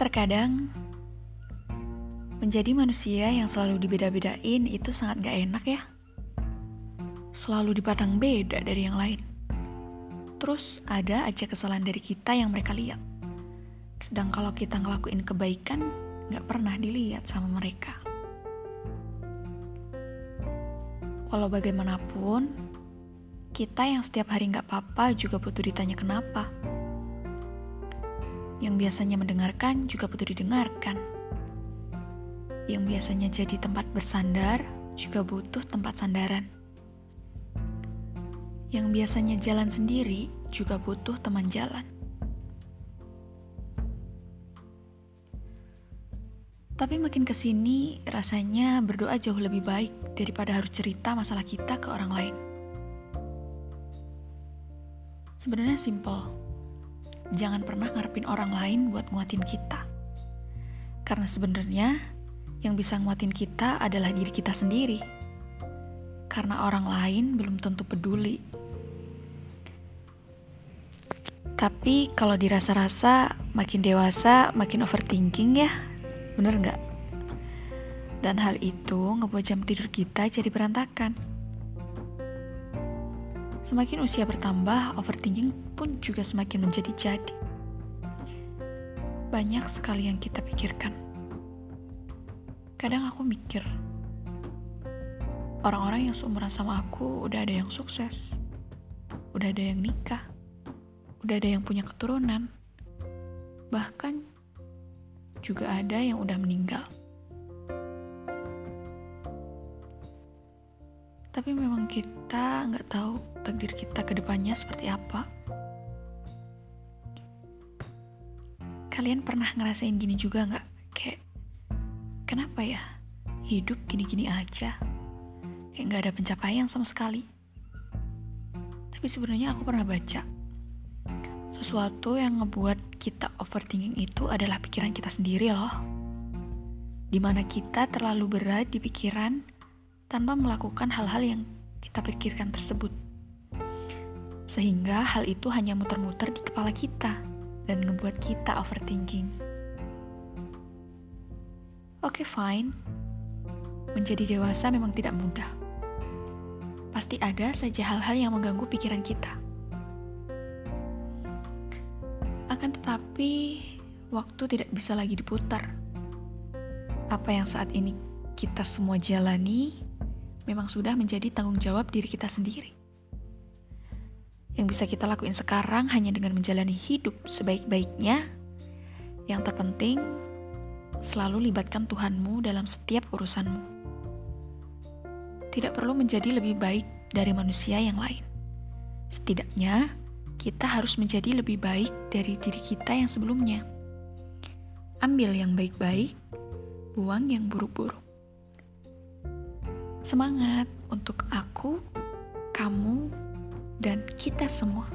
Terkadang menjadi manusia yang selalu dibeda-bedain itu sangat gak enak ya. Selalu dipandang beda dari yang lain. Terus ada aja kesalahan dari kita yang mereka lihat. Sedang kalau kita ngelakuin kebaikan, gak pernah dilihat sama mereka. Walau bagaimanapun, kita yang setiap hari gak apa-apa juga butuh ditanya kenapa yang biasanya mendengarkan juga butuh didengarkan. Yang biasanya jadi tempat bersandar juga butuh tempat sandaran. Yang biasanya jalan sendiri juga butuh teman jalan. Tapi makin ke sini, rasanya berdoa jauh lebih baik daripada harus cerita masalah kita ke orang lain. Sebenarnya simple jangan pernah ngarepin orang lain buat nguatin kita. Karena sebenarnya yang bisa nguatin kita adalah diri kita sendiri. Karena orang lain belum tentu peduli. Tapi kalau dirasa-rasa makin dewasa makin overthinking ya, bener nggak? Dan hal itu ngebuat jam tidur kita jadi berantakan. Semakin usia bertambah, overthinking pun juga semakin menjadi-jadi. Banyak sekali yang kita pikirkan. Kadang aku mikir, orang-orang yang seumuran sama aku udah ada yang sukses, udah ada yang nikah, udah ada yang punya keturunan, bahkan juga ada yang udah meninggal. Tapi memang kita nggak tahu takdir kita ke depannya seperti apa. Kalian pernah ngerasain gini juga nggak? Kayak, kenapa ya hidup gini-gini aja? Kayak nggak ada pencapaian sama sekali. Tapi sebenarnya aku pernah baca sesuatu yang ngebuat kita overthinking itu adalah pikiran kita sendiri loh. Di mana kita terlalu berat di pikiran tanpa melakukan hal-hal yang kita pikirkan tersebut. Sehingga hal itu hanya muter-muter di kepala kita dan ngebuat kita overthinking. Oke, okay, fine. Menjadi dewasa memang tidak mudah. Pasti ada saja hal-hal yang mengganggu pikiran kita. Akan tetapi, waktu tidak bisa lagi diputar. Apa yang saat ini kita semua jalani memang sudah menjadi tanggung jawab diri kita sendiri. Yang bisa kita lakuin sekarang hanya dengan menjalani hidup sebaik-baiknya. Yang terpenting, selalu libatkan Tuhanmu dalam setiap urusanmu. Tidak perlu menjadi lebih baik dari manusia yang lain. Setidaknya, kita harus menjadi lebih baik dari diri kita yang sebelumnya. Ambil yang baik-baik, buang yang buruk-buruk. Semangat untuk aku, kamu, dan kita semua.